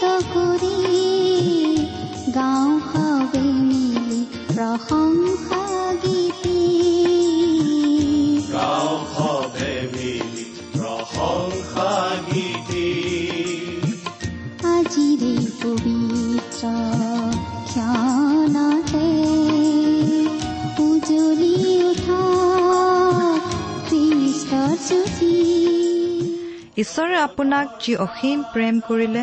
কৰি গাঁও সবে মিলি প্ৰশংসা গীতি আজিৰে পবিত্ৰ ক্ষণতে উজলি উঠা খ্ৰীষ্টৰ জ্যোতি ঈশ্বৰে আপোনাক যি অসীম প্ৰেম কৰিলে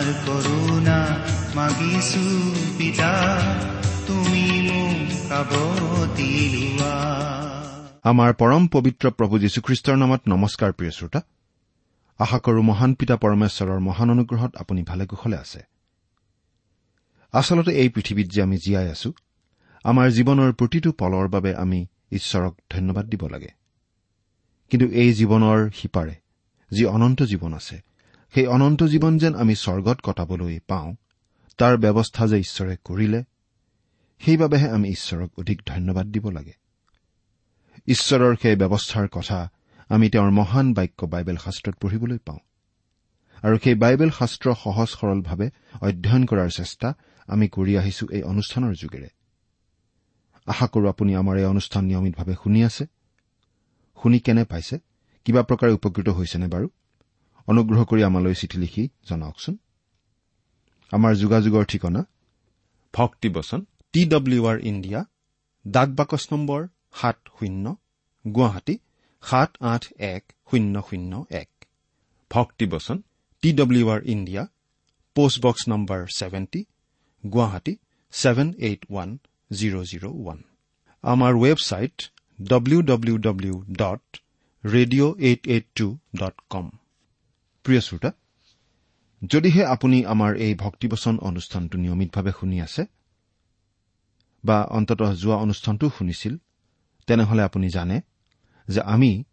তোমাৰ কৰোণা মাগিছো পিতা তুমি মোক আমাৰ পৰম পবিত্ৰ প্ৰভু যীশুখ্ৰীষ্টৰ নামত নমস্কাৰ প্ৰিয় শ্ৰোতা। আশা কৰো মহান পিতা পৰমেশ্বৰৰ মহান অনুগ্ৰহত আপুনি ভালে কুশলে আছে। আচলতে এই পৃথিৱীত যে আমি জীয়াই আছো আমাৰ জীৱনৰ প্ৰতিটো পলৰ বাবে আমি ঈশ্বৰক ধন্যবাদ দিব লাগে। কিন্তু এই জীৱনৰ সিপাৰে যি অনন্ত জীৱন আছে সেই অনন্ত জীৱন যেন আমি স্বৰ্গত কটাবলৈ পাওঁ তাৰ ব্যৱস্থা যে ঈশ্বৰে কৰিলে সেইবাবেহে আমি ঈশ্বৰক অধিক ধন্যবাদ দিব লাগে। ঈশ্বৰৰ সেই ব্যৱস্থাৰ কথা আমি তেওঁৰ মহান বাক্য বাইবেল শাস্ত্ৰত পঢ়িবলৈ পাওঁ আৰু সেই বাইবেল শাস্ত্ৰ সহজ সৰলভাৱে অধ্যয়ন কৰাৰ চেষ্টা আমি কৰি আহিছো এই অনুষ্ঠানৰ যোগেৰে। আশা কৰো আপুনি আমাৰ এই অনুষ্ঠান নিয়মিতভাৱে শুনি আছে। শুনি কেনে পাইছে? কিবা প্ৰকাৰে উপকৃত হৈছেনে বাৰু? অনুগ্ৰহ কৰি আমালৈ চিঠি লিখি জনাওকচোন। আমাৰ যোগাযোগৰ ঠিকনা ভক্তিবচন টি ডব্লিউ আৰ ইণ্ডিয়া ডাক বাকচ নম্বৰ সাত শূন্য গুৱাহাটী সাত আঠ এক শূন্য শূন্য এক। ভক্তিবচন T W R India postbox number seventy Guwahati seven eight one zero' zero' one. আমাৰ website W W W dot radio' eight eight two dot com প্ৰিয় শ্ৰোতা যদিহে আপুনি আমাৰ এই ভক্তিবচন অনুষ্ঠানটো নিয়মিতভাৱে শুনি আছে বা অন্ততঃ যোৱা অনুষ্ঠানটো শুনিছিল তেনেহলে আপুনি জানে যে আমি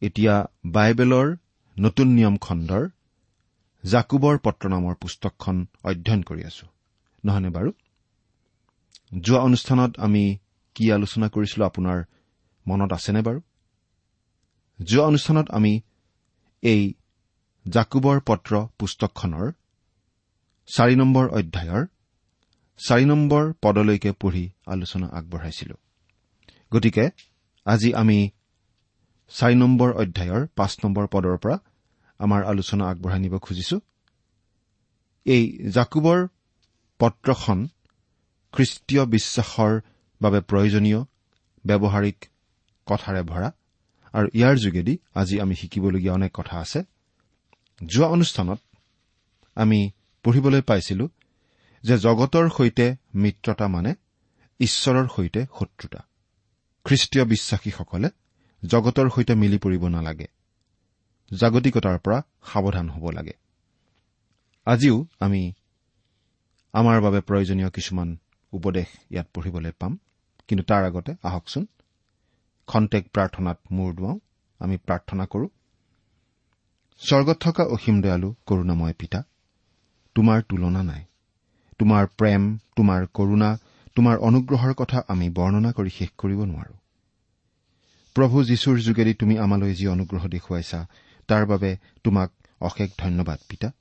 এতিয়া বাইবেলৰ নতুন নিয়ম খণ্ডৰ জাকুবৰ পত্ৰ নামৰ পুস্তকখন অধ্যয়ন কৰি আছো। নহয়নে বাৰু? যোৱা অনুষ্ঠানত আমি কি আলোচনা কৰিছিলো আপোনাৰ মনত আছেনে বাৰু? যোৱা অনুষ্ঠানত আমি এই জাকুবৰ পত্ৰ পুস্তকখনৰ চাৰি নম্বৰ অধ্যায়ৰ চাৰি নম্বৰ পদলৈকে পঢ়ি আলোচনা আগবঢ়াইছিলো। গতিকে আজি আমি চাৰি নম্বৰ অধ্যায়ৰ পাঁচ নম্বৰ পদৰ পৰা আমাৰ আলোচনা আগবঢ়াই নিব খুজিছো। এই জাকুবৰ পত্ৰখন খ্ৰীষ্টীয় বিশ্বাসৰ বাবে প্ৰয়োজনীয় ব্যৱহাৰিক কথাৰে ভৰা। আৰু ইয়াৰ যোগেদি আজি আমি শিকিবলগীয়া অনেক কথা আছে। যোৱা অনুষ্ঠানত আমি পঢ়িবলৈ পাইছিলো যে জগতৰ সৈতে মিত্ৰতা মানে ঈশ্বৰৰ সৈতে শত্ৰুতা। খ্ৰীষ্টীয় বিশ্বাসীসকলে জগতৰ সৈতে মিলি পৰিব নালাগে। জাগতিকতাৰ পৰা সাৱধান হ'ব লাগে। আজিও আমি আমাৰ বাবে প্ৰয়োজনীয় কিছুমান উপদেশ ইয়াত পঢ়িবলৈ পাম। কিন্তু তাৰ আগতে আহকচোন। খন্তেক প্ৰাৰ্থনাত মূৰ দুৱাওঁ। আমি প্ৰাৰ্থনা কৰো। স্বৰ্গত থকা অসীম দয়ালু কৰুণাময় পিতা তোমাৰ তুলনা নাই। তোমাৰ প্ৰেম তোমাৰ কৰুণা তোমাৰ অনুগ্ৰহৰ কথা আমি বৰ্ণনা কৰি শেষ কৰিব নোৱাৰো। প্ৰভু যীশুৰ যোগেদি তুমি আমালৈ যি অনুগ্ৰহ দেখুৱাইছা তাৰ বাবে তোমাক অশেষ ধন্যবাদ পিতা।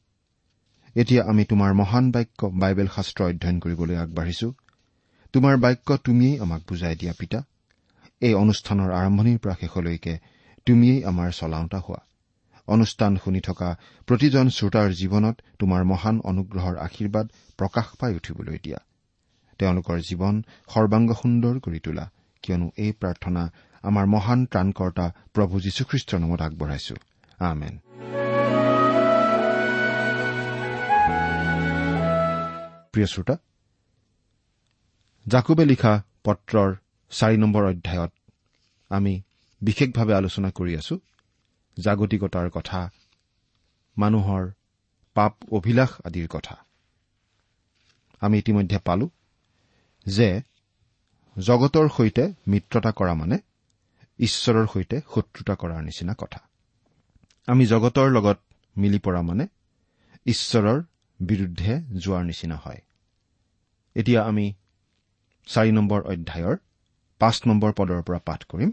এতিয়া আমি তোমাৰ মহান বাক্য বাইবেল শাস্ত্ৰ অধ্যয়ন কৰিবলৈ আগবাঢ়িছো। তোমাৰ বাক্য তুমিয়েই আমাক বুজাই দিয়া পিতা। এই অনুষ্ঠানৰ আৰম্ভণিৰ পৰা শেষলৈকে তুমিয়েই আমাৰ চলাওঁতা হোৱা। অনুষ্ঠান শুনি থকা প্ৰতিজন শ্ৰোতাৰ জীৱনত তোমাৰ মহান অনুগ্ৰহৰ আশীৰ্বাদ প্ৰকাশ পাই উঠিবলৈ দিয়া। তেওঁলোকৰ জীৱন সৰ্বাংগ সুন্দৰ কৰি তোলা কিয়নো এই প্ৰাৰ্থনা আমাৰ মহান ত্ৰাণকৰ্তা প্ৰভু যীশুখ্ৰীষ্টৰ নামত আগবঢ়াইছো। আমেন। জাকুবে লিখা পত্ৰৰ চাৰি নম্বৰ অধ্যায়ত আমি বিশেষভাৱে আলোচনা কৰি আছো। জাগতিকতাৰ কথা মানুহৰ পাপ অভিলাষ আদিৰ কথা। আমি ইতিমধ্যে পালো যে জগতৰ সৈতে মিত্ৰতা কৰা মানে ঈশ্বৰৰ সৈতে শত্ৰুতা কৰাৰ নিচিনা কথা। আমি জগতৰ লগত মিলি পৰা মানে ঈশ্বৰৰ বিৰুদ্ধে যোৱাৰ নিচিনা হয়। এতিয়া আমি চাৰি নম্বৰ অধ্যায়ৰ পাঁচ নম্বৰ পদৰ পৰা পাঠ কৰিম।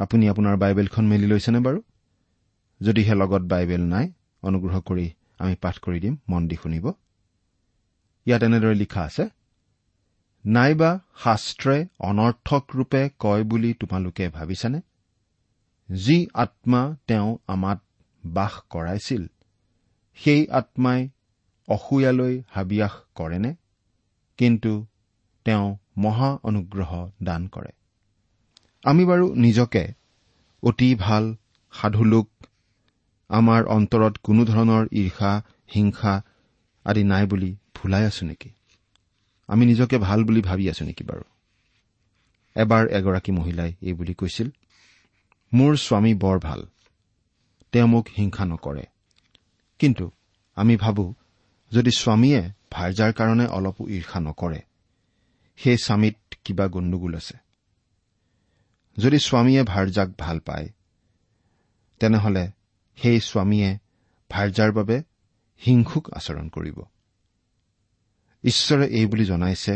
আপুনি আপোনাৰ বাইবেলখন মেলি লৈছেনে বাৰু? যদিহে লগত বাইবেল নাই অনুগ্ৰহ কৰি আমি পাঠ কৰি দিম মন দি শুনিব। ইয়াত এনেদৰে লিখা আছে নাইবা শাস্ত্ৰই অনৰ্থক ৰূপে কয় বুলি তোমালোকে ভাবিছানে? যি আত্মা তেওঁ আমাত বাস কৰাইছিল সেই আত্মাই অসূয়ালৈ হাবিয়াস কৰেনে? কিন্তু তেওঁ মহা অনুগ্ৰহ দান কৰে। আমি বাৰু নিজকে অতি ভাল সাধুলোক আমাৰ অন্তৰত কোনো ধৰণৰ ঈৰ্ষা হিংসা আদি নাই বুলি ভুলাই আছো নেকি? আমি নিজকে ভাল বুলি ভাবি আছো নেকি বাৰু? এবাৰ এগৰাকী মহিলাই এই বুলি কৈছিল মোৰ স্বামী বৰ ভাল তেওঁ মোক হিংসা নকৰে। কিন্তু আমি ভাবো যদি স্বামীয়ে ভাৰ্যাৰ কাৰণে অলপো ঈৰ্ষা নকৰে সেই স্বামীত কিবা গণ্ডগোল আছে। যদি স্বামীয়ে ভাৰ্যাক ভাল পায় তেনেহলে সেই স্বামীয়ে ভাৰ্যাৰ বাবে হিংসুক আচৰণ কৰিব। ঈশ্বৰে এই বুলি জনাইছে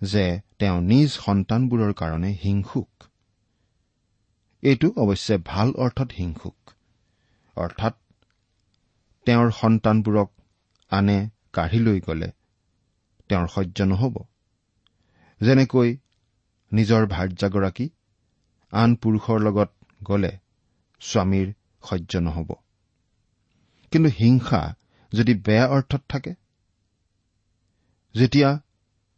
যে তেওঁ নিজ সন্তানবোৰৰ কাৰণে হিংসুক। এইটো অৱশ্যে ভাল অৰ্থত হিংসুক। অৰ্থাৎ তেওঁৰ সন্তানবোৰক আনে কাঢ়ি লৈ গলে তেওঁৰ সহ্য নহ'ব। যেনেকৈ নিজৰ ভাৰ্যাগৰাকী আন পুৰুষৰ লগত গলে স্বামীৰ সহ্য নহ'ব। কিন্তু হিংসা যদি বেয়া অৰ্থত থাকে যেতিয়া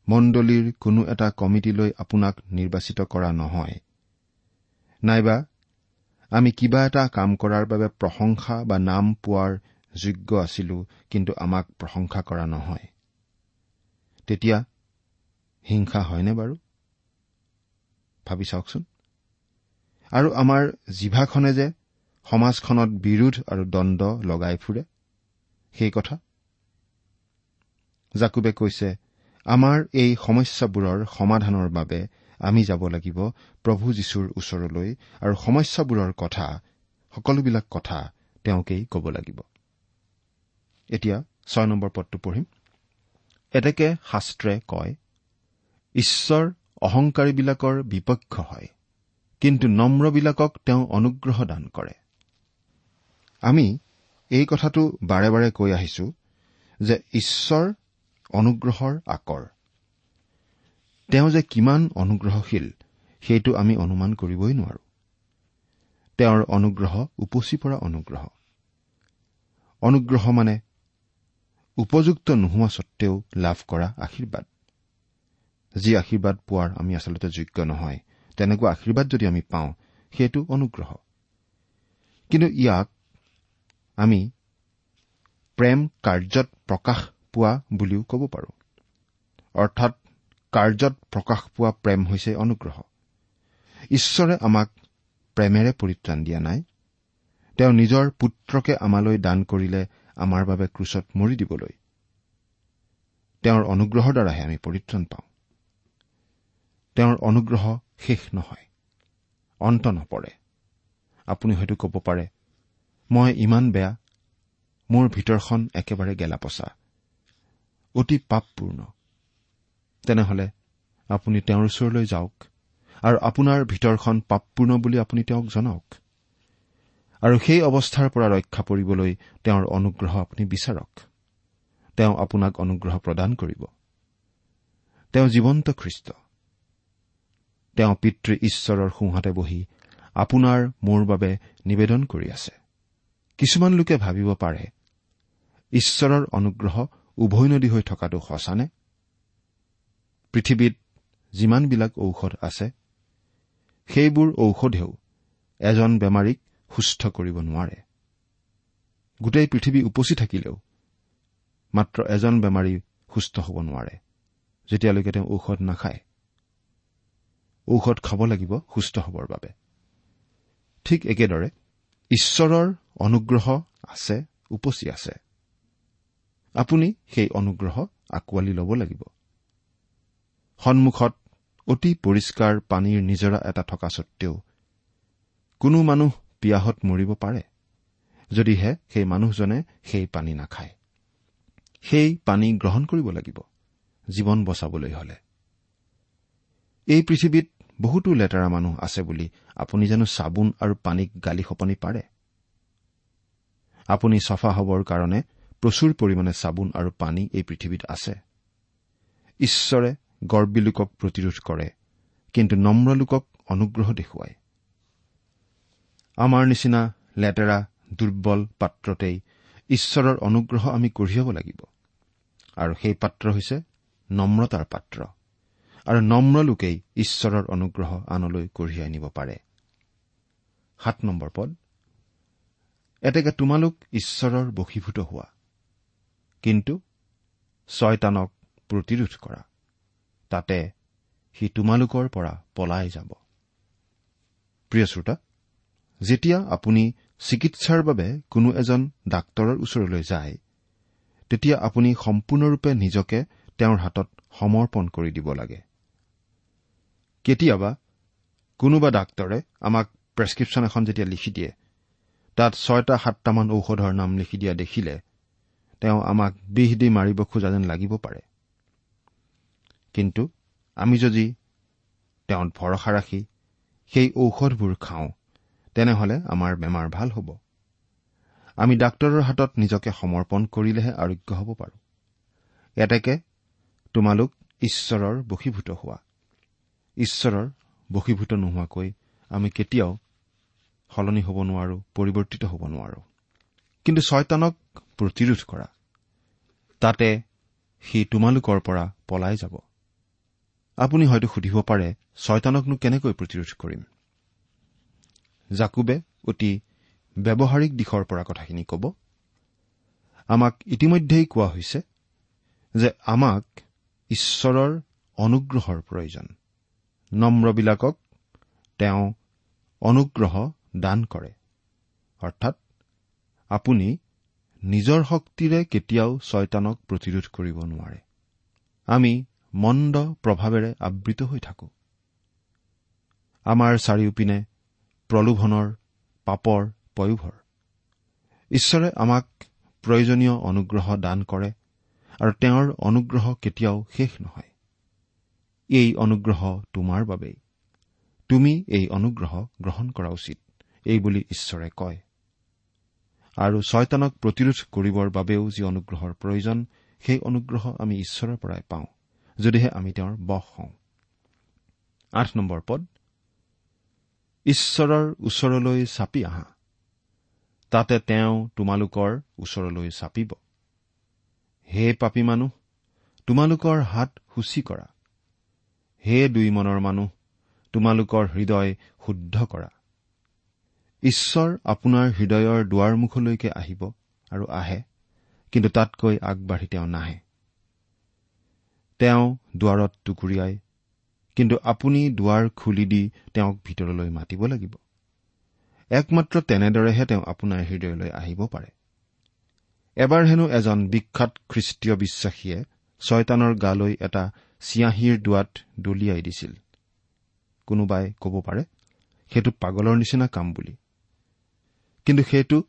মণ্ডলীৰ কোনো এটা কমিটিলৈ আপোনাক নিৰ্বাচিত কৰা নহয় নাইবা আমি কিবা এটা কাম কৰাৰ বাবে প্ৰশংসা বা নাম পোৱাৰ যোগ্য আছিলো কিন্তু আমাক প্ৰশংসা কৰা নহয় তেতিয়া হিংসা হয়নে বাৰু? ভাবি চাওকচোন। আৰু আমাৰ জিভাখনে যে সমাজখনত বিৰোধ আৰু দণ্ড লগাই ফুৰে সেই কথা। জাকুবে কৈছে আমাৰ এই সমস্যাবোৰৰ সমাধানৰ বাবে আমি যাব লাগিব প্ৰভু যীশুৰ ওচৰলৈ আৰু সমস্যাবোৰৰ কথা সকলোবিলাক কথা তেওঁকেই ক'ব লাগিব। এতিয়া ছয় নম্বৰ পদটো পঢ়িম। এতেকে শাস্ত্ৰে কয় ঈশ্বৰ অহংকাৰীবিলাকৰ বিপক্ষ হয়। কিন্তু নম্ৰবিলাকক তেওঁ অনুগ্ৰহ দান কৰে। আমি এই কথাটো বাৰে বাৰে কৈ আহিছো যে ঈশ্বৰ অনুগ্ৰহৰ আকৰ। তেওঁ যে কিমান অনুগ্ৰহশীল সেইটো আমি অনুমান কৰিবই নোৱাৰো। তেওঁৰ অনুগ্ৰহ উপচি পৰা অনুগ্ৰহ। অনুগ্ৰহ মানে উপযুক্ত নোহোৱা সত্বেও লাভ কৰা আশীৰ্বাদ। যি আশীৰ্বাদ পোৱাৰ আমি আচলতে যোগ্য নহয় তেনেকুৱা আশীৰ্বাদ যদি আমি পাওঁ সেইটো অনুগ্ৰহ। কিন্তু ইয়াক আমি প্ৰেম কাৰ্যত প্ৰকাশ পোৱা বুলিও ক'ব পাৰো। অৰ্থাৎ কাৰ্যত প্ৰকাশ পোৱা প্ৰেম হৈছে অনুগ্ৰহ। ঈশ্বৰে আমাক প্ৰেমেৰে পৰিত্ৰাণ দিয়া নাই। তেওঁ নিজৰ পুত্ৰকে আমালৈ দান কৰিলে আমাৰ বাবে ক্ৰুচত মৰি দিবলৈ। তেওঁৰ অনুগ্ৰহৰ দ্বাৰাহে আমি পৰিত্ৰাণ পাওঁ। তেওঁৰ অনুগ্ৰহ শেষ নহয়। অন্ত নপৰে। আপুনি হয়তো ক'ব পাৰে মই ইমান বেয়া। মোৰ ভিতৰখন একেবাৰে গেলাপচা। অতি পাপপূৰ্ণ। তেনেহলে আপুনি তেওঁৰ ওচৰলৈ যাওক আৰু আপোনাৰ ভিতৰখন পাপপূৰ্ণ বুলি আপুনি তেওঁক জনাওক। আৰু সেই অৱস্থাৰ পৰা ৰক্ষা পৰিবলৈ তেওঁৰ অনুগ্ৰহ আপুনি বিচাৰক। তেওঁ আপোনাক অনুগ্ৰহ প্ৰদান কৰিব। তেওঁ জীৱন্ত খ্ৰীষ্ট। তেওঁ পিতৃ ঈশ্বৰৰ সোঁহাতে বহি আপোনাৰ মোৰ বাবে নিবেদন কৰি আছে। কিছুমান লোকে ভাবিব পাৰে ঈশ্বৰৰ অনুগ্ৰহ উভৈনদী হৈ থকাটো সঁচানে? পৃথিৱীত যিমানবিলাক ঔষধ আছে সেইবোৰ ঔষধেও এজন বেমাৰীক সুস্থ কৰিব নোৱাৰে। গোটেই পৃথিৱী উপচি থাকিলেও মাত্ৰ এজন বেমাৰী সুস্থ হ'ব নোৱাৰে যেতিয়ালৈকে তেওঁ ঔষধ নাখায়। ঔষধ খাব লাগিব সুস্থ হবৰ বাবে। ঠিক একেদৰে ঈশ্বৰৰ অনুগ্ৰহ আছে উপচি আছে। আপুনি সেই অনুগ্ৰহ আঁকোৱালি ল'ব লাগিব। সন্মুখত অতি পৰিষ্কাৰ পানীৰ নিজৰা এটা থকা সত্বেও কোনো মানুহ পিয়াহত মৰিব পাৰে যদিহে সেই মানুহজনে সেই পানী নাখায়। সেই পানী গ্ৰহণ কৰিব লাগিব জীৱন বচাবলৈ হলে। এই পৃথিৱীত বহুতো লেতেৰা মানুহ আছে বুলি আপুনি জানো চাবোন আৰু পানীক গালি সপনি পাৰে? আপুনি চফা হবৰ কাৰণে প্ৰচুৰ পৰিমাণে চাবোন আৰু পানী এই পৃথিৱীত আছে। ঈশ্বৰে গৰ্বী লোকক প্ৰতিৰোধ কৰে কিন্তু নম্ৰ লোকক অনুগ্ৰহ দেখুৱায়। আমাৰ নিচিনা লেতেৰা দুৰ্বল পাত্ৰতেই ঈশ্বৰৰ অনুগ্ৰহ আমি কঢ়িয়াব লাগিব। আৰু সেই পাত্ৰ হৈছে নম্ৰতাৰ পাত্ৰ। আৰু নম্ৰ লোকেই ঈশ্বৰৰ অনুগ্ৰহ আনলৈ কঢ়িয়াই নিব পাৰে। সাত নম্বৰ পদ। এতেকে তোমালোক ঈশ্বৰৰ বশীভূত হোৱা। কিন্তু ছয়তানক প্ৰতিৰোধ কৰা। তাতে সি তোমালোকৰ পৰা পলাই যাব। প্ৰিয় শ্ৰোতা যেতিয়া আপুনি চিকিৎসাৰ বাবে কোনো এজন ডাক্তৰৰ ওচৰলৈ যায় তেতিয়া আপুনি সম্পূৰ্ণৰূপে নিজকে তেওঁৰ হাতত সমৰ্পণ কৰি দিব লাগে। কেতিয়াবা কোনোবা ডাক্তৰে আমাক প্ৰেছক্ৰিপশ্যন এখন যেতিয়া লিখি দিয়ে তাত ছয়টা সাতটামান ঔষধৰ নাম লিখি দিয়া দেখিলে তেওঁ আমাক বিষ দি মাৰিব খোজা যেন লাগিব পাৰে। কিন্তু আমি যদি তেওঁত ভৰসা ৰাখি সেই ঔষধবোৰ খাওঁ তেনেহলে আমাৰ বেমাৰ ভাল হ'ব। আমি ডাক্তৰৰ হাতত নিজকে সমৰ্পণ কৰিলেহে আৰোগ্য হ'ব পাৰোঁ। এতেকে তোমালোক ঈশ্বৰৰ বশীভূত হোৱা। ঈশ্বৰৰ বশীভূত নোহোৱাকৈ আমি কেতিয়াও সলনি হ'ব নোৱাৰো পৰিৱৰ্তিত হ'ব নোৱাৰো। কিন্তু ছয়তানক প্ৰতিৰোধ কৰা তাতে সি তোমালোকৰ পৰা পলাই যাব। আপুনি হয়তো সুধিব পাৰে ছয়তানকনো কেনেকৈ প্ৰতিৰোধ কৰিম? জাকুবে অতি ব্যৱহাৰিক দিশৰ পৰা কথাখিনি ক'ব আমাক ইতিমধ্যেই কোৱা হৈছে যে আমাক ঈশ্বৰৰ অনুগ্ৰহৰ প্ৰয়োজন। নম্ৰবিলাকক তেওঁ অনুগ্ৰহ দান কৰে। অৰ্থাৎ আপুনি নিজৰ শক্তিৰে কেতিয়াও ছয়তানক প্ৰতিৰোধ কৰিব নোৱাৰে। আমি মন্দ প্ৰভাৱেৰে আবৃত হৈ থাকো। আমাৰ চাৰিওপিনে প্ৰলোভনৰ পাপৰ পয়োভৰ। ঈশ্বৰে আমাক প্ৰয়োজনীয় অনুগ্ৰহ দান কৰে আৰু তেওঁৰ অনুগ্ৰহ কেতিয়াও শেষ নহয়। এই অনুগ্ৰহ তোমাৰ বাবেই। তুমি এই অনুগ্ৰহ গ্ৰহণ কৰা উচিত এইবুলি ঈশ্বৰে কয়। আৰু ছয়তানক প্ৰতিৰোধ কৰিবৰ বাবেও যি অনুগ্ৰহৰ প্ৰয়োজন সেই অনুগ্ৰহ আমি ঈশ্বৰৰ পৰাই পাওঁ যদিহে আমি তেওঁৰ বস হওঁ। আঠ নম্বৰ পদ। ঈশ্বৰৰ ওচৰলৈ চাপি আহা। তাতে তেওঁ তোমালোকৰ ওচৰলৈ চাপিব। হে পাপী মানুহ তোমালোকৰ হাত সূচী কৰা। হে দুই মনৰ মানুহ তোমালোকৰ হৃদয় শুদ্ধ কৰা। ঈশ্বৰ আপোনাৰ হৃদয়ৰ দুৱাৰমুখলৈকে আহিব আৰু আহে কিন্তু তাতকৈ আগবাঢ়ি তেওঁ নাহে। তেওঁ দুৱাৰত টুকুৰিয়াই কিন্তু আপুনি দুৱাৰ খুলি দি তেওঁক ভিতৰলৈ মাতিব লাগিব। একমাত্ৰ তেনেদৰেহে তেওঁ আপোনাৰ হৃদয়লৈ আহিব পাৰে। এবাৰ হেনো এজন বিখ্যাত খ্ৰীষ্টীয় বিশ্বাসীয়ে ছয়তানৰ গালৈ এটা চিয়াঁহীৰ দোৱাত দলিয়াই দিছিল। কোনোবাই ক'ব পাৰে সেইটো পাগলৰ নিচিনা কাম বুলি। কিন্তু সেইটো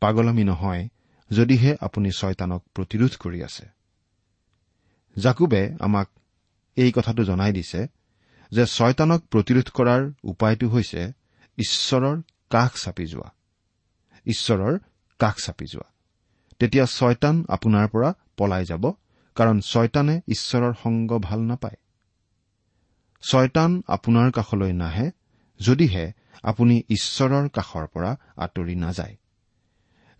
পাগলামী নহয় যদিহে আপুনি ছয়তানক প্ৰতিৰোধ কৰি আছে। জাকুবে আমাক এই কথাটো জনাই দিছে যে ছয়তানক প্ৰতিৰোধ কৰাৰ উপায়টো হৈছে ঈশ্বৰৰ কাষ চাপি যোৱা। ঈশ্বৰৰ কাষ চাপি যোৱা। তেতিয়া ছয়তান আপোনাৰ পৰা পলাই যাব কাৰণ ছয়তানে ঈশ্বৰৰ সংগ ভাল নাপায়। ছয়তান আপোনাৰ কাষলৈ নাহে যদিহে আপুনি ঈশ্বৰৰ কাষৰ পৰা আঁতৰি নাযায়।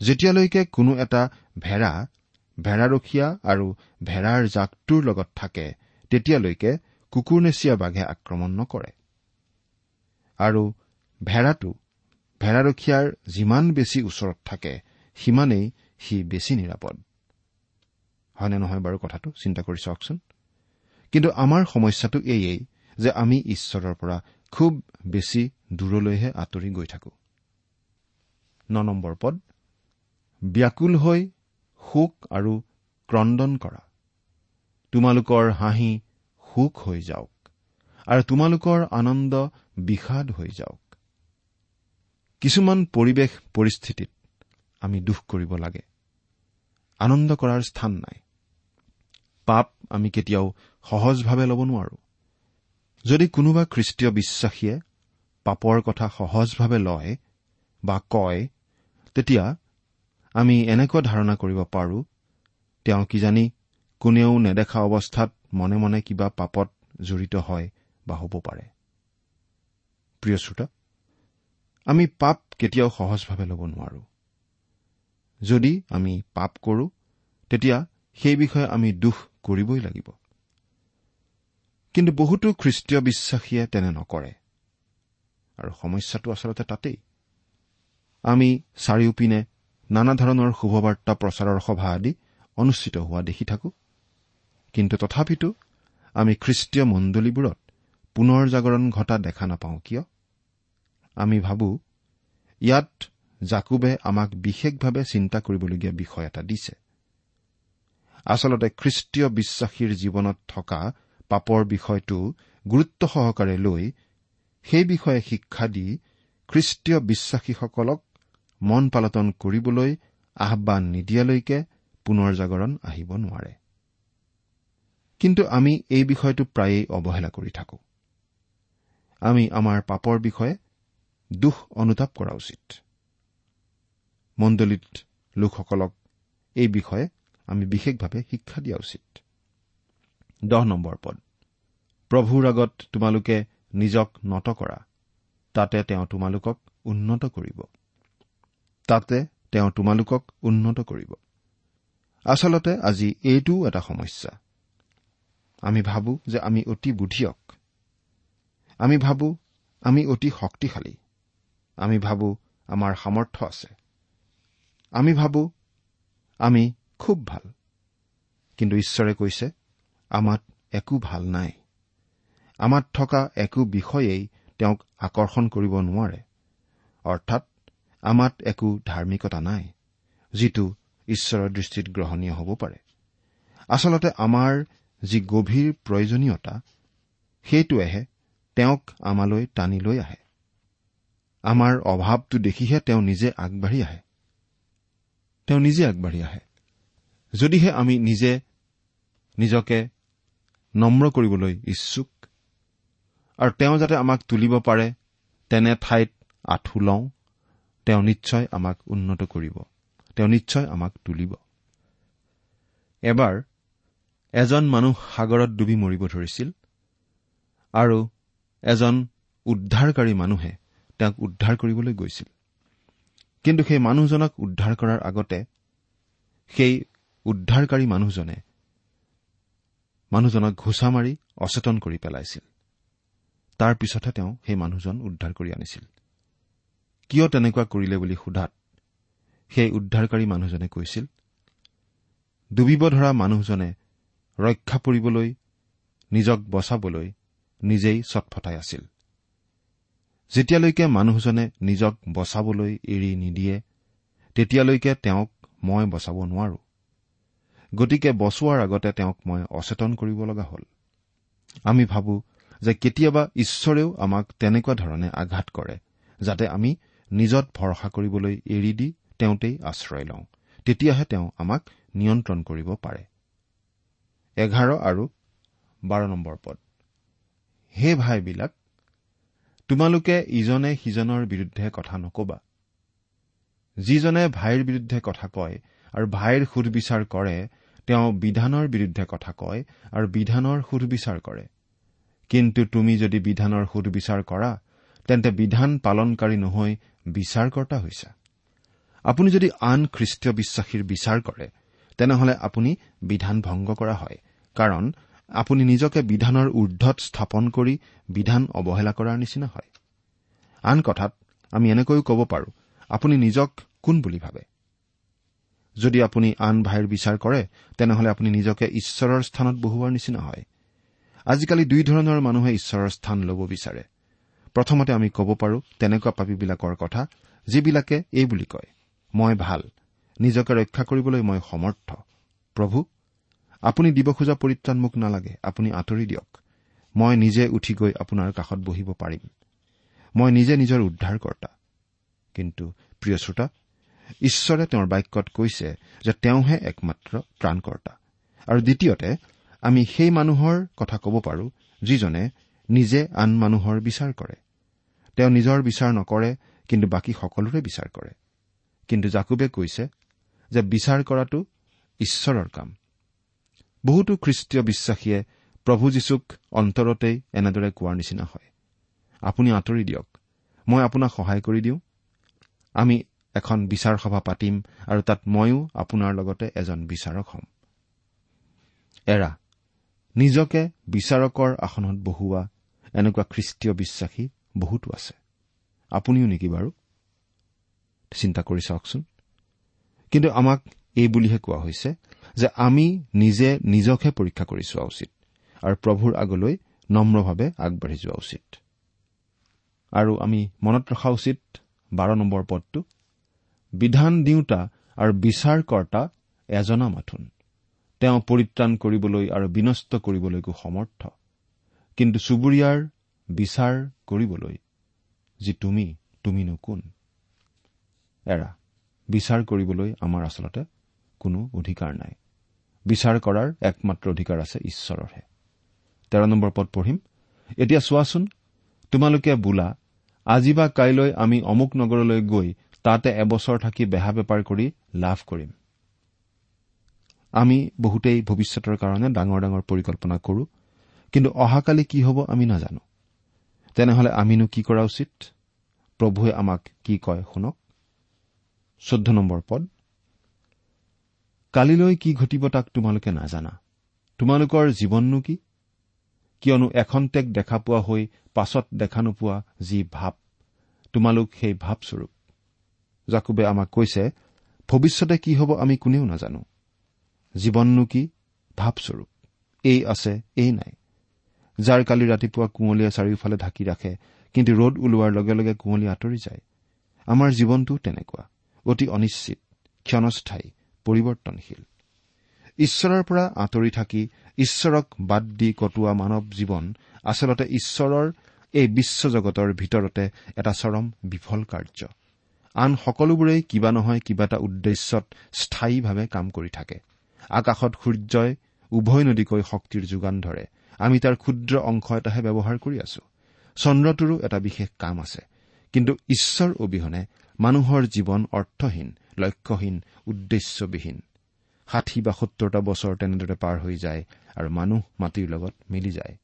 যেতিয়ালৈকে কোনো এটা ভেড়া ভেড়াৰখীয়া আৰু ভেড়াৰ জাকটোৰ লগত থাকে তেতিয়ালৈকে কুকুৰনেচীয়া বাঘে আক্ৰমণ নকৰে। আৰু ভেড়াটো ভেড়াৰখীয়াৰ যিমান বেছি ওচৰত থাকে সিমানেই সি বেছি নিৰাপদ। হয়নে নহয় বাৰু কথাটো চিন্তা কৰি চাওকচোন। কিন্তু আমাৰ সমস্যাটো এয়েই যে আমি ঈশ্বৰৰ পৰা খুব বেছি দূৰলৈহে আঁতৰি গৈ থাকো। ন নম্বৰ পদ ব্যাকুল হৈ শোক আৰু ক্ৰদন কৰা। তোমালোকৰ হাঁহি সুখ হৈ যাওক আৰু তোমালোকৰ আনন্দ বিষাদ হৈ যাওক। কিছুমান পৰিৱেশ পৰিস্থিতিত আমি দুখ কৰিব লাগে। আনন্দ কৰাৰ স্থান নাই। পাপ আমি কেতিয়াও সহজভাৱে ল'ব নোৱাৰো। যদি কোনোবা খ্ৰীষ্টীয় বিশ্বাসীয়ে পাপৰ কথা সহজভাৱে লয় বা কয় তেতিয়া আমি এনেকুৱা ধাৰণা কৰিব পাৰো তেওঁ কিজানি কোনেও নেদেখা অৱস্থাত মনে মনে কিবা পাপত জড়িত হয় বা হ'ব পাৰে। প্ৰিয় শ্ৰোতা আমি পাপ কেতিয়াও সহজভাৱে ল'ব নোৱাৰো। যদি আমি পাপ কৰো তেতিয়া সেই বিষয়ে আমি দুখ কৰিবই লাগিব। কিন্তু বহুতো খ্ৰীষ্টীয় বিশ্বাসীয়ে তেনে নকৰে। আৰু সমস্যাটো আচলতে তাতেই। আমি চাৰিওপিনে নানা ধৰণৰ শুভবাৰ্তা প্ৰচাৰৰ সভা আদি অনুষ্ঠিত হোৱা দেখি থাকো। কিন্তু তথাপিতো আমি খ্ৰীষ্টীয় মণ্ডলীবোৰত পুনৰ জাগৰণ ঘটা দেখা নাপাওঁ কিয়? আমি ভাবো ইয়াত জাকুবে আমাক বিশেষভাৱে চিন্তা কৰিবলগীয়া বিষয় এটা দিছে। আচলতে খ্ৰীষ্টীয় বিশ্বাসীৰ জীৱনত থকা পাপৰ বিষয়টো গুৰুত্ব সহকাৰে লৈ সেই বিষয়ে শিক্ষা দি খ্ৰীষ্টীয় বিশ্বাসীসকলক মন পালটন কৰিবলৈ আহান নিদিয়ালৈকে পুনৰ জাগৰণ আহিব নোৱাৰে। কিন্তু আমি এই বিষয়টো প্ৰায়েই অৱহেলা কৰি থাকো। আমি আমাৰ পাপৰ বিষয়ে দুখ অনুতাপ কৰা উচিত। মণ্ডলীত লোকসকলক এই বিষয়ে আমি বিশেষভাৱে শিক্ষা দিয়া উচিত। দহ নম্বৰ পদ। প্ৰভুৰ আগত তোমালোকে নিজক নত কৰা। তাতে তেওঁ তোমালোকক উন্নত কৰিব। তাতে তেওঁ তোমালোকক উন্নত কৰিব। আচলতে আজি এইটোও এটা সমস্যা। আমি ভাবো যে আমি অতি বুদ্ধিয়ক। আমি ভাবো আমি অতি শক্তিশালী। আমি ভাবো আমাৰ সামৰ্থ্য আছে। আমি ভাবো আমি খুব ভাল। কিন্তু ঈশ্বৰে কৈছে আমাত একো ভাল নাই। আমাত থকা একো বিষয়েই তেওঁক আকৰ্ষণ কৰিব নোৱাৰে। অৰ্থাৎ আমাত একো ধাৰ্মিকতা নাই যিটো ঈশ্বৰৰ দৃষ্টিত গ্ৰহণীয় হ'ব পাৰে। আচলতে আমাৰ যি গভীৰ প্ৰয়োজনীয়তা সেইটোৱেহে তেওঁক আমালৈ টানি লৈ আহে। আমাৰ অভাৱটো দেখিহে তেওঁ নিজে আগবাঢ়ি আহে। তেওঁ নিজে আগবাঢ়ি আহে। যদিহে আমি নিজে নিজকে নম্ৰ কৰিবলৈ ইচ্ছুক আৰু তেওঁ যাতে আমাক তুলিব পাৰে তেনে ঠাইত আঁঠু লওঁ তেওঁ নিশ্চয় আমাক উন্নত কৰিব। তেওঁ নিশ্চয় আমাক তুলিব। এবাৰ এজন মানুহ সাগৰত ডুবি মৰিব ধৰিছিল আৰু এজন উদ্ধাৰকাৰী মানুহে তেওঁক উদ্ধাৰ কৰিবলৈ গৈছিল। কিন্তু সেই মানুহজনক উদ্ধাৰ কৰাৰ আগতে সেই উদ্ধাৰকাৰী মানুহজনে মানুহজনক ঘোচা মাৰি অচেতন কৰি পেলাইছিল। তাৰ পিছতহে তেওঁ সেই মানুহজন উদ্ধাৰ কৰি আনিছিল। কিয় তেনেকুৱা কৰিলে বুলি সোধাত সেই উদ্ধাৰকাৰী মানুহজনে কৈছিল ডুবিব ধৰা মানুহজনে ৰক্ষা পৰিবলৈ নিজক বচাবলৈ নিজেই চটফটাই আছিল। যেতিয়ালৈকে মানুহজনে নিজক বচাবলৈ এৰি নিদিয়ে তেতিয়ালৈকে তেওঁক মই বচাব নোৱাৰো। গতিকে বচোৱাৰ আগতে তেওঁক মই অচেতন কৰিব লগা হ'ল। আমি ভাবো যে কেতিয়াবা ঈশ্বৰেও আমাক তেনেকুৱা ধৰণে আঘাত কৰে যাতে আমি নিজত ভৰসা কৰিবলৈ এৰি দি তেওঁতেই আশ্ৰয় লওঁ। তেতিয়াহে তেওঁ আমাক নিয়ন্ত্ৰণ কৰিব পাৰে। এঘাৰ আৰু বাৰ নম্বৰ পদ। হে ভাইবিলাক তোমালোকে ইজনে সিজনৰ বিৰুদ্ধে কথা নকবা। যিজনে ভাইৰ বিৰুদ্ধে কথা কয় আৰু ভাইৰ সুধবিচাৰ কৰে তেওঁ বিধানৰ বিৰুদ্ধে কথা কয় আৰু বিধানৰ সুধবিচাৰ কৰে। কিন্তু তুমি যদি বিধানৰ সুধবিচাৰ কৰা তেন্তে বিধান পালনকাৰী নহৈ বিচাৰকৰ্তা হৈছা। আপুনি যদি আন খ্ৰীষ্টীয় বিশ্বাসীৰ বিচাৰ কৰে তেনেহলে আপুনি বিধান ভংগ কৰা হয় কাৰণ আপুনি নিজকে বিধানৰ ঊৰ্ধত স্থাপন কৰি বিধান অৱহেলা কৰাৰ নিচিনা হয়। আন কথাত আমি এনেকৈও ক'ব পাৰো আপুনি নিজক কোন বুলি ভাবে? যদি আপুনি আন ভাইৰ বিচাৰ কৰে তেনেহলে আপুনি নিজকে ঈশ্বৰৰ স্থানত বহুওৱাৰ নিচিনা হয়। আজিকালি দুই ধৰণৰ মানুহে ঈশ্বৰৰ স্থান ল'ব বিচাৰে। প্ৰথমতে আমি ক'ব পাৰো তেনেকুৱা পাপীবিলাকৰ কথা যিবিলাকে এই বুলি কয় মই ভাল নিজকে ৰক্ষা কৰিবলৈ মই সমৰ্থ। প্ৰভু আপুনি দিব খোজা পৰিত্ৰাণ মোক নালাগে আপুনি আঁতৰি দিয়ক। মই নিজে উঠি গৈ আপোনাৰ কাষত বহিব পাৰিম। মই নিজে নিজৰ উদ্ধাৰকৰ্তা। কিন্তু প্ৰিয় শ্ৰোতা ঈশ্বৰে তেওঁৰ বাক্যত কৈছে যে তেওঁহে একমাত্ৰ প্ৰাণকৰ্তা আৰু দ্বিতীয়তে আমি সেই মানুহৰ কথা ক'ব পাৰো যিজনে নিজে আন মানুহৰ বিচাৰ কৰে। তেওঁ নিজৰ বিচাৰ নকৰে কিন্তু বাকী সকলোৰে বিচাৰ কৰে। কিন্তু জাকুবে কৈছে যে বিচাৰ কৰাটো ঈশ্বৰৰ কাম। বহুতো খ্ৰীষ্টীয় বিশ্বাসীয়ে প্ৰভু যীশুক অন্তৰতেই এনেদৰে কোৱাৰ নিচিনা হয়। আপুনি আঁতৰি দিয়ক মই আপোনাক সহায় কৰি দিওঁ। আমি এখন বিচাৰ সভা পাতিম আৰু তাত ময়ো আপোনাৰ লগতে এজন বিচাৰক হ'ম। এৰা নিজকে বিচাৰকৰ আসনত বহোৱা এনেকুৱা খ্ৰীষ্টীয় বিশ্বাসী বহুতো আছে। আপুনিও নেকি বাৰু? চিন্তা কৰি চাওকচোন। কিন্তু আমাক এই বুলিহে কোৱা হৈছে যে আমি নিজে নিজকহে পৰীক্ষা কৰি চোৱা উচিত আৰু প্ৰভুৰ আগলৈ নম্ৰভাৱে আগবাঢ়ি যোৱা উচিত। আৰু আমি মনত ৰখা উচিত বাৰ নম্বৰ পদটো। বিধান দিওঁতা আৰু বিচাৰকৰ্তা এজনা মাথোন। তেওঁ পৰিত্ৰাণ কৰিবলৈ আৰু বিনষ্ট কৰিবলৈকো সমৰ্থ। কিন্তু চুবুৰীয়াৰ বিচাৰ কৰিবলৈ যি তুমি তুমিনো কোন? এৰা বিচাৰ কৰিবলৈ আমাৰ আচলতে কোনো অধিকাৰ নাই। বিচাৰ কৰাৰ একমাত্ৰ অধিকাৰ আছে ঈশ্বৰৰহে। তেৰ নম্বৰ পদ পঢ়িম। এতিয়া চোৱাচোন তোমালোকে বোলা আজি বা কাইলৈ আমি অমুক নগৰলৈ গৈ তাতে এবছৰ থাকি বেহা বেপাৰ কৰি লাভ কৰিম। আমি বহুতেই ভৱিষ্যতৰ কাৰণে ডাঙৰ ডাঙৰ পৰিকল্পনা কৰো কিন্তু অহাকালি কি হ'ব আমি নাজানো। তেনেহলে আমিনো কি কৰা উচিত? প্ৰভুৱে আমাক কি কয় শুনক। চৈধ্য নম্বৰ পদ। কালিলৈ কি ঘটিব তাক তোমালোকে নাজানা। তোমালোকৰ জীৱননো কি? কিয়নো এখন্তেক দেখা পোৱা হৈ পাছত দেখা নোপোৱা যি ভাৱ তোমালোক সেই ভাৱস্বৰূপ। জাকুবে আমাক কৈছে ভৱিষ্যতে কি হ'ব আমি কোনেও নাজানো। জীৱননো কি? ভাৱস্বৰূপ। এই আছে এই নাই। যাৰ কালি ৰাতিপুৱা কুঁৱলীয়ে চাৰিওফালে ঢাকি ৰাখে কিন্তু ৰ'দ ওলোৱাৰ লগে লগে কুঁৱলী আঁতৰি যায়। আমাৰ জীৱনটো তেনেকুৱা অতি অনিশ্চিত ক্ষণস্থায়ী পৰিৱৰ্তনশীল। ঈশ্বৰৰ পৰা আঁতৰি থাকি ঈশ্বৰক বাদ দি কটোৱা মানৱ জীৱন আচলতে ঈশ্বৰৰ এই বিশ্বজগতৰ ভিতৰতে এটা চৰম বিফল কাৰ্য। আন সকলোবোৰেই কিবা নহয় কিবা এটা উদ্দেশ্যত স্থায়ীভাৱে কাম কৰি থাকে। আকাশত সূৰ্যই উভয় নদীকৈ শক্তিৰ যোগান ধৰে। আমি তাৰ ক্ষুদ্ৰ অংশ এটাহে ব্যৱহাৰ কৰি আছো। চন্দ্ৰটোৰো এটা বিশেষ কাম আছে। কিন্তু ঈশ্বৰ অবিহনে মানুহৰ জীৱন অৰ্থহীন লক্ষ্যহীন উদ্দেশ্যবিহীন। ষাঠি বা সত্তৰটা বছৰ তেনেদৰে পাৰ হৈ যায় আৰু মানুহ মাটিৰ লগত মিলি যায়।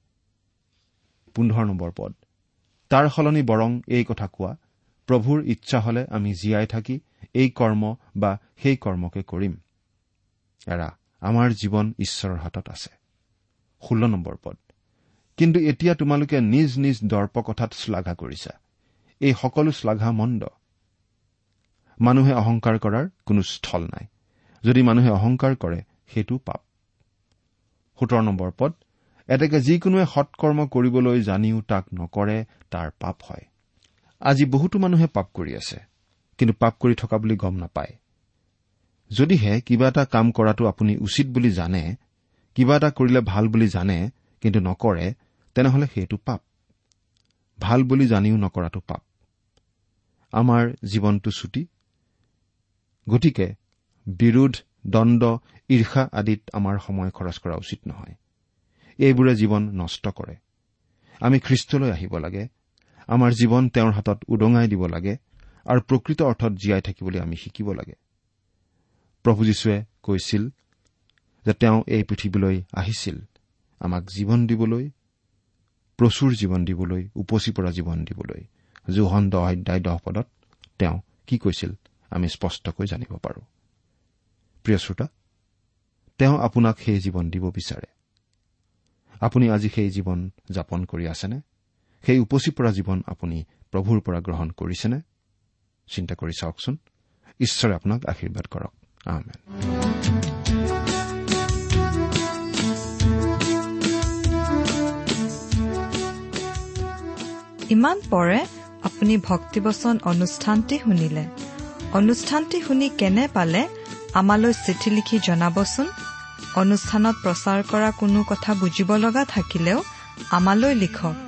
পোন্ধৰ নম্বৰ পদ। তাৰ সলনি বৰং এই কথা কোৱা প্ৰভুৰ ইচ্ছা হলে আমি জীয়াই থাকি এই কৰ্ম বা সেই কৰ্মকে কৰিম। এৰা আমাৰ জীৱন ঈশ্বৰৰ হাতত আছে। ষোল্ল নম্বৰ পদ। কিন্তু এতিয়া তোমালোকে নিজ নিজ দৰ্প কথাত শ্লাঘা কৰিছা। এই সকলো শ্লাঘা মন্দ। মানুহে অহংকাৰ কৰাৰ কোনো স্থল নাই। যদি মানুহে অহংকাৰ কৰে সেইটো পাপ। সোতৰ নম্বৰ পদ। এতেকে যিকোনোৱে সৎকৰ্ম কৰিবলৈ জানিও তাক নকৰে তাৰ পাপ হয়। আজি বহুতো মানুহে পাপ কৰি আছে কিন্তু পাপ কৰি থকা বুলি গম নাপায়। যদিহে কিবা এটা কাম কৰাটো আপুনি উচিত বুলি জানে কিবা এটা কৰিলে ভাল বুলি জানে কিন্তু নকৰে তেনেহলে সেইটো পাপ। ভাল বুলি জানিও নকৰাটো পাপ। আমাৰ জীৱনটো চুটি। গতিকে বিৰোধ দণ্ড ঈৰ্ষা আদিত আমাৰ সময় খৰচ কৰা উচিত নহয়। এইবোৰে জীৱন নষ্ট কৰে। আমি খ্ৰীষ্টলৈ আহিব লাগে। আমাৰ জীৱন তেওঁৰ হাতত উদঙাই দিব লাগে আৰু প্ৰকৃত অৰ্থত জীয়াই থাকিবলৈ আমি শিকিব লাগে। প্ৰভু যীশুৱে কৈছিল যে তেওঁ এই পৃথিৱীলৈ আহিছিল আমাক জীৱন দিবলৈ প্ৰচুৰ জীৱন দিবলৈ উপচি পৰা জীৱন দিবলৈ। জোহন দহ অধ্যায় দহ পদত তেওঁ কি কৈছিল আমি স্পষ্টকৈ জানিব পাৰো। প্ৰিয় শ্ৰোতা তেওঁ আপোনাক সেই জীৱন দিব বিচাৰে। আপুনি আজি সেই জীৱন যাপন কৰি আছেনে? সেই উপচি পৰা জীৱন আপুনি প্ৰভুৰ পৰা গ্ৰহণ কৰিছেনে? চিন্তা কৰি চাওকচোন। ঈশ্বৰে আপোনাক আশীৰ্বাদ কৰক। ইমান পৰে আপুনি ভক্তিবচন অনুষ্ঠানটি শুনিলে। অনুষ্ঠানটি শুনি কেনে পালে আমালৈ চিঠি লিখি জনাবচোন? অনুষ্ঠানত প্ৰচাৰ কৰা কোনো কথা বুজিব লগা থাকিলেও আমালৈ লিখক।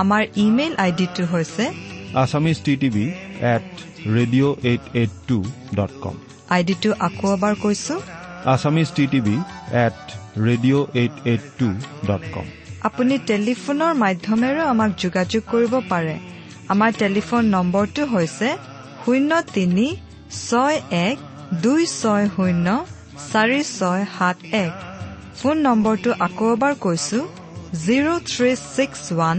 আমাৰ ইমেইল আইডিটো হৈছে Assamese T TV at radio' eight eight two dot com আইডিটো আকৌ এবাৰ কৈছো Assamese T TV at radio' eight eight two dot com আপুনি টেলিফোনৰ মাধ্যমেৰেও আমাক যোগাযোগ কৰিব পাৰে। আমাৰ টেলিফোন নম্বৰটো হৈছে শূন্য তিনি ছয় এক দুই ছয় শূন্য চাৰি ছয় সাত এক। ফোন নম্বৰটো আকৌ এবাৰ কৈছো জিৰ' থ্ৰী ছিক্স ওৱান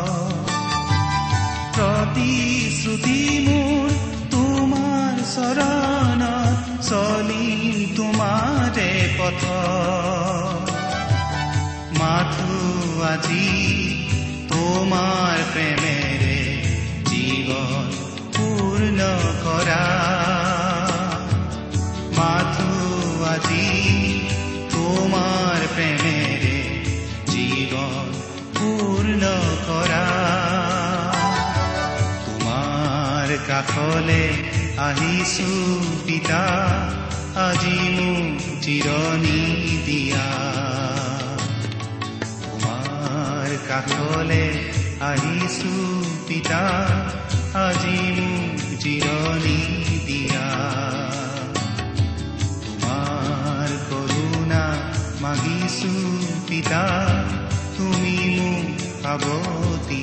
প্ৰতিশ্ৰুতি মোৰ তোমাৰ চৰণত চলিম তোমাৰে পথ মাথো আজি তোমাৰ প্ৰেমেৰে জীৱন পূৰ্ণ কৰা মাথো আজি তোমাৰ প্ৰেমেৰে কাষলে আহিছো পিতা আজি মোক জিৰণি দিয়া। তোমাৰ কাষলে আহিছো পিতা আজি মোক জিৰণি দিয়া। তোমাৰ কৰোণা মাগিছো পিতা তুমি মোক সাৱতি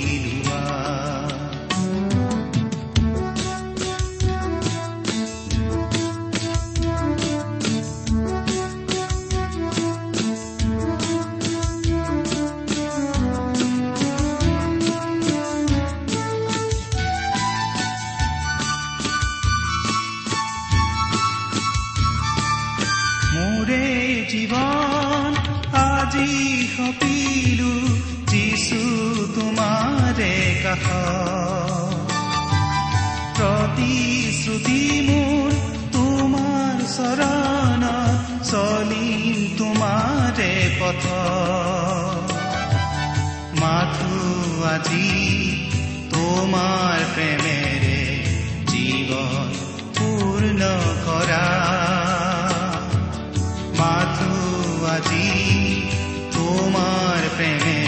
প্ৰতিশ্ৰুতি মোৰ তোমাৰ চৰণ চলিম তোমাৰে পথ মাথো আজি তোমাৰ প্ৰেমেৰে জীৱন পূৰ্ণ কৰা মাথো আজি তোমাৰ প্ৰেমেৰে